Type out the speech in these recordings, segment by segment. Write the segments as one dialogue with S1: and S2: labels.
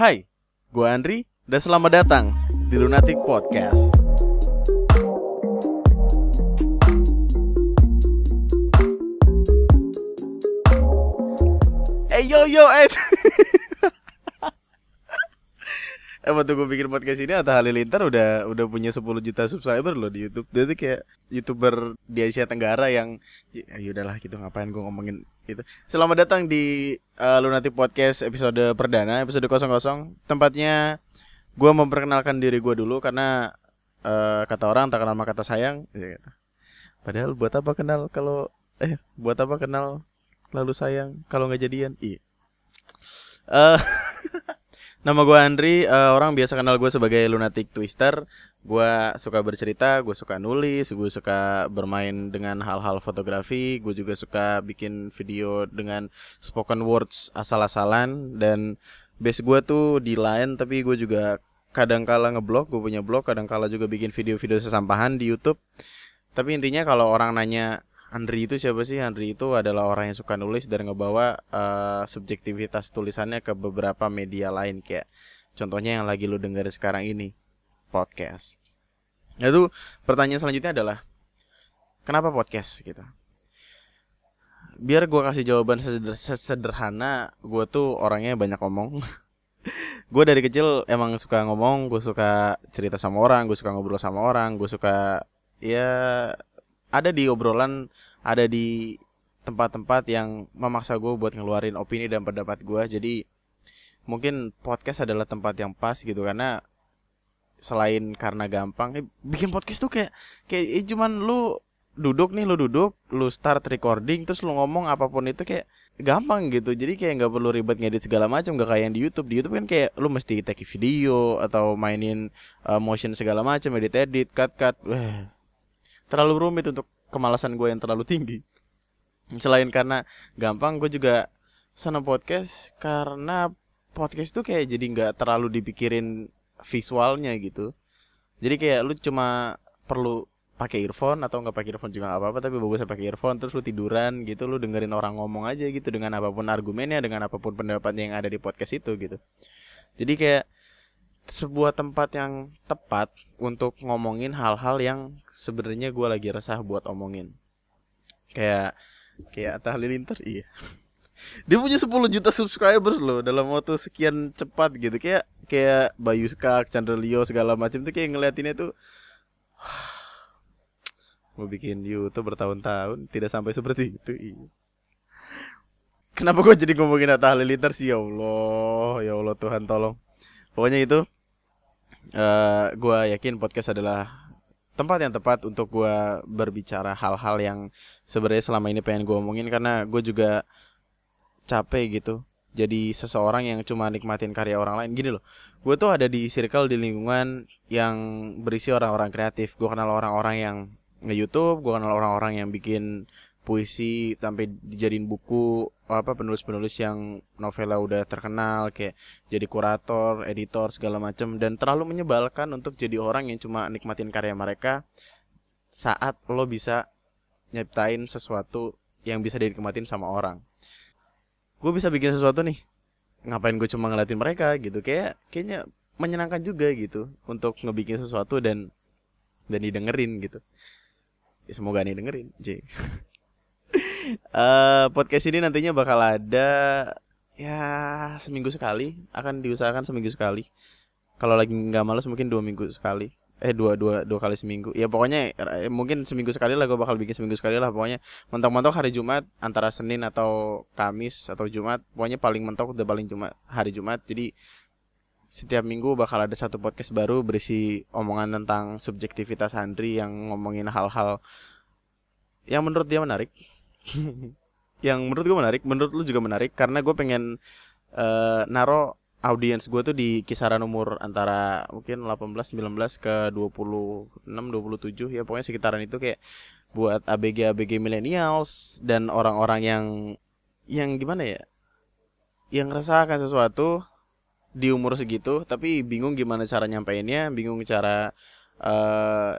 S1: Hai, gue Andri dan selamat datang di Lunatic Podcast. Eh yo yo eh. Eh waktu gue bikin podcast ini Atta Halilintar udah udah punya 10 juta subscriber loh di YouTube. Dia tuh kayak YouTuber di Asia Tenggara yang ya udahlah gitu ngapain gue ngomongin itu. Selamat datang di uh, Lunatic Podcast episode perdana, episode 00. Tempatnya gue memperkenalkan diri gue dulu karena uh, kata orang tak kenal maka kata sayang. Ya, gitu. Padahal buat apa kenal kalau eh buat apa kenal lalu sayang kalau nggak jadian? Iya. Uh, Nama gue Andri, uh, orang biasa kenal gue sebagai Lunatic Twister. Gue suka bercerita, gue suka nulis, gue suka bermain dengan hal-hal fotografi, gue juga suka bikin video dengan spoken words asal-asalan dan base gue tuh di line tapi gue juga kadang kala ngeblog, gue punya blog, kadang kala juga bikin video-video sesampahan di YouTube. Tapi intinya kalau orang nanya Andri itu siapa sih? Andri itu adalah orang yang suka nulis dan ngebawa uh, subjektivitas tulisannya ke beberapa media lain kayak contohnya yang lagi lu denger sekarang ini podcast. Itu pertanyaan selanjutnya adalah kenapa podcast gitu? Biar gue kasih jawaban sederhana, gue tuh orangnya banyak ngomong. gue dari kecil emang suka ngomong, gue suka cerita sama orang, gue suka ngobrol sama orang, gue suka ya ada di obrolan ada di tempat-tempat yang memaksa gue buat ngeluarin opini dan pendapat gue jadi mungkin podcast adalah tempat yang pas gitu karena selain karena gampang eh, bikin podcast tuh kayak kayak eh, cuman lu duduk nih lu duduk lu start recording terus lu ngomong apa pun itu kayak gampang gitu. Jadi kayak nggak perlu ribet ngedit segala macam gak kayak yang di YouTube. Di YouTube kan kayak lu mesti take video atau mainin uh, motion segala macam edit edit cut cut Wah, terlalu rumit untuk kemalasan gue yang terlalu tinggi. Selain karena gampang gue juga senang podcast karena podcast tuh kayak jadi nggak terlalu dipikirin visualnya gitu. Jadi kayak lu cuma perlu pakai earphone atau nggak pakai earphone juga gak apa-apa tapi bagusnya pakai earphone terus lu tiduran gitu lu dengerin orang ngomong aja gitu dengan apa pun argumennya dengan apa pun pendapatnya yang ada di podcast itu gitu. Jadi kayak sebuah tempat yang tepat untuk ngomongin hal-hal yang sebenarnya gue lagi resah buat omongin. Kayak kayak Atta Halilintar iya. Dia punya 10 juta subscribers loh dalam waktu sekian cepat gitu. Kayak kayak Bayu Skak, Chandra Leo segala macam tuh kayak ngeliatinnya tuh mau bikin YouTube bertahun-tahun tidak sampai seperti itu iya. Kenapa gue jadi ngomongin Atta Halilintar sih? Ya Allah ya Allah Tuhan tolong. Pokoknya itu eh, gue yakin podcast adalah tempat yang tepat untuk gue berbicara hal-hal yang sebenarnya selama ini pengen gue omongin karena gue juga capek gitu. Jadi seseorang yang cuma nikmatin karya orang lain. Gini loh gue tuh ada di circle di lingkungan yang berisi orang-orang kreatif. Gue kenal orang-orang yang nge YouTube gue kenal orang-orang yang bikin puisi sampai dijadiin buku apa penulis-penulis yang novela udah terkenal kayak jadi kurator, editor segala macam dan terlalu menyebalkan untuk jadi orang yang cuma nikmatin karya mereka saat lo bisa nyiptain sesuatu yang bisa dinikmatin sama orang. Gue bisa bikin sesuatu nih, ngapain gue cuma ngeliatin mereka gitu kayak kayaknya menyenangkan juga gitu untuk ngebikin sesuatu dan dan didengerin gitu. Ya, semoga nih dengerin, J. uh, podcast ini nantinya bakal ada ya seminggu sekali. Akan diusahakan seminggu sekali. Kalau lagi nggak males mungkin dua minggu sekali. Eh dua dua dua kali seminggu. Ya pokoknya eh, mungkin seminggu sekali lah gue bakal bikin seminggu sekali lah. Pokoknya mentok-mentok hari Jumat antara Senin atau Kamis atau Jumat. Pokoknya paling mentok udah paling Jumat hari Jumat. Jadi setiap minggu bakal ada satu podcast baru berisi omongan tentang subjektivitas Andri yang ngomongin hal-hal yang menurut dia menarik yang menurut gue menarik, menurut lu juga menarik karena gue pengen uh, naro audiens gue tuh di kisaran umur antara mungkin 18 19 ke 26 27 ya pokoknya sekitaran itu kayak buat ABG ABG millennials dan orang-orang yang yang gimana ya yang akan sesuatu di umur segitu tapi bingung gimana cara nyampeinnya bingung cara uh,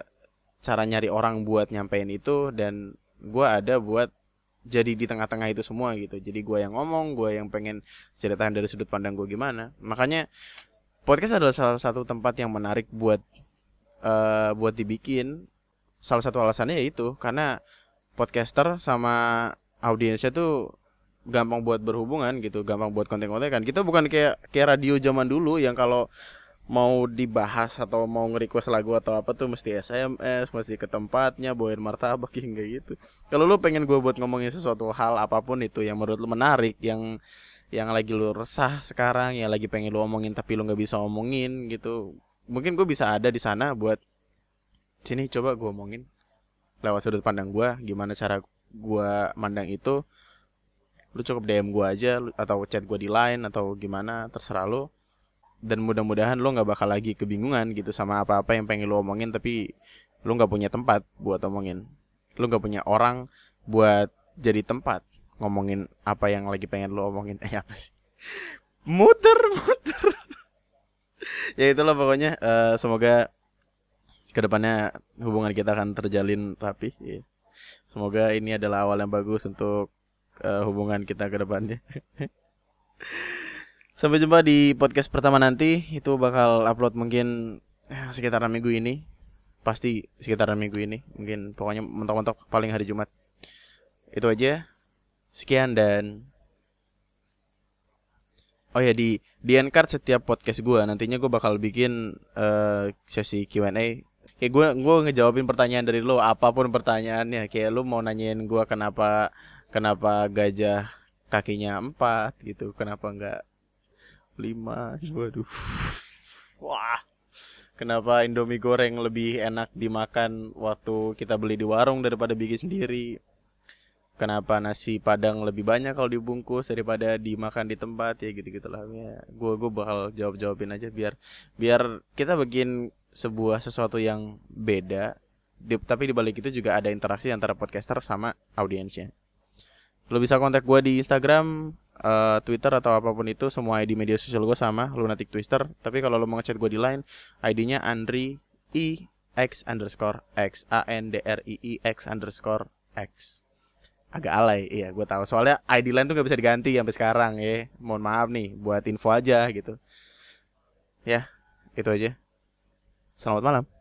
S1: cara nyari orang buat nyampein itu dan gue ada buat jadi di tengah-tengah itu semua gitu. Jadi gue yang ngomong gue yang pengen ceritain dari sudut pandang gue gimana. Makanya podcast adalah salah satu tempat yang menarik buat uh, buat dibikin. Salah satu alasannya yaitu karena podcaster sama audiensnya tuh gampang buat berhubungan gitu gampang buat konten-konten kan. Kita bukan kayak kayak radio zaman dulu yang kalau mau dibahas atau mau nge-request lagu atau apa tuh mesti SMS, mesti ke tempatnya, bawain martabak hingga gitu. Kalau lu pengen gue buat ngomongin sesuatu hal apa pun itu yang menurut lu menarik, yang yang lagi lu resah sekarang, yang lagi pengen lu omongin tapi lu nggak bisa omongin gitu. Mungkin gue bisa ada di sana buat sini coba gue omongin lewat sudut pandang gue, gimana cara gue mandang itu. Lu cukup DM gue aja atau chat gue di line atau gimana terserah lu dan mudah-mudahan lo nggak bakal lagi kebingungan gitu sama apa-apa yang pengen lo omongin tapi lo nggak punya tempat buat omongin. Lo nggak punya orang buat jadi tempat ngomongin apa yang lagi pengen lo omongin. Eh apa sih? Muter muter. Ya itulah pokoknya uh, semoga ke depannya hubungan kita akan terjalin rapi ya. semoga ini adalah awal yang bagus untuk uh, hubungan kita ke depannya Sampai jumpa di podcast pertama nanti. Itu bakal upload mungkin eh, sekitaran minggu ini. Pasti sekitaran minggu ini. Mungkin pokoknya mentok-mentok paling hari Jumat. Itu aja. Sekian dan Oh ya di di card setiap podcast gue nantinya gue bakal bikin uh, sesi Q&A. Kayak gue gue ngejawabin pertanyaan dari lo apa pun pertanyaannya. Kayak lo mau nanyain gue kenapa kenapa gajah kakinya empat gitu, kenapa enggak lima waduh. Wah kenapa Indomie goreng lebih enak dimakan waktu kita beli di warung daripada bikin sendiri? Kenapa nasi padang lebih banyak kalau dibungkus daripada dimakan di tempat? Ya gitu gitulah ya gue gue bakal jawab jawabin aja biar biar kita bikin sebuah sesuatu yang beda. Di, tapi di balik itu juga ada interaksi antara podcaster sama audiensnya. Lo bisa kontak gue di Instagram uh, Twitter atau apa pun itu semua ID media sosial gue sama lunatic twister. Tapi kalau lo mau ngechat gue di line ID-nya Andri i x underscore x a n d r i i x underscore x. Agak alay iya gue tahu. Soalnya ID line tuh gak bisa diganti sampai sekarang ya. Mohon maaf nih buat info aja gitu. Ya itu aja. Selamat malam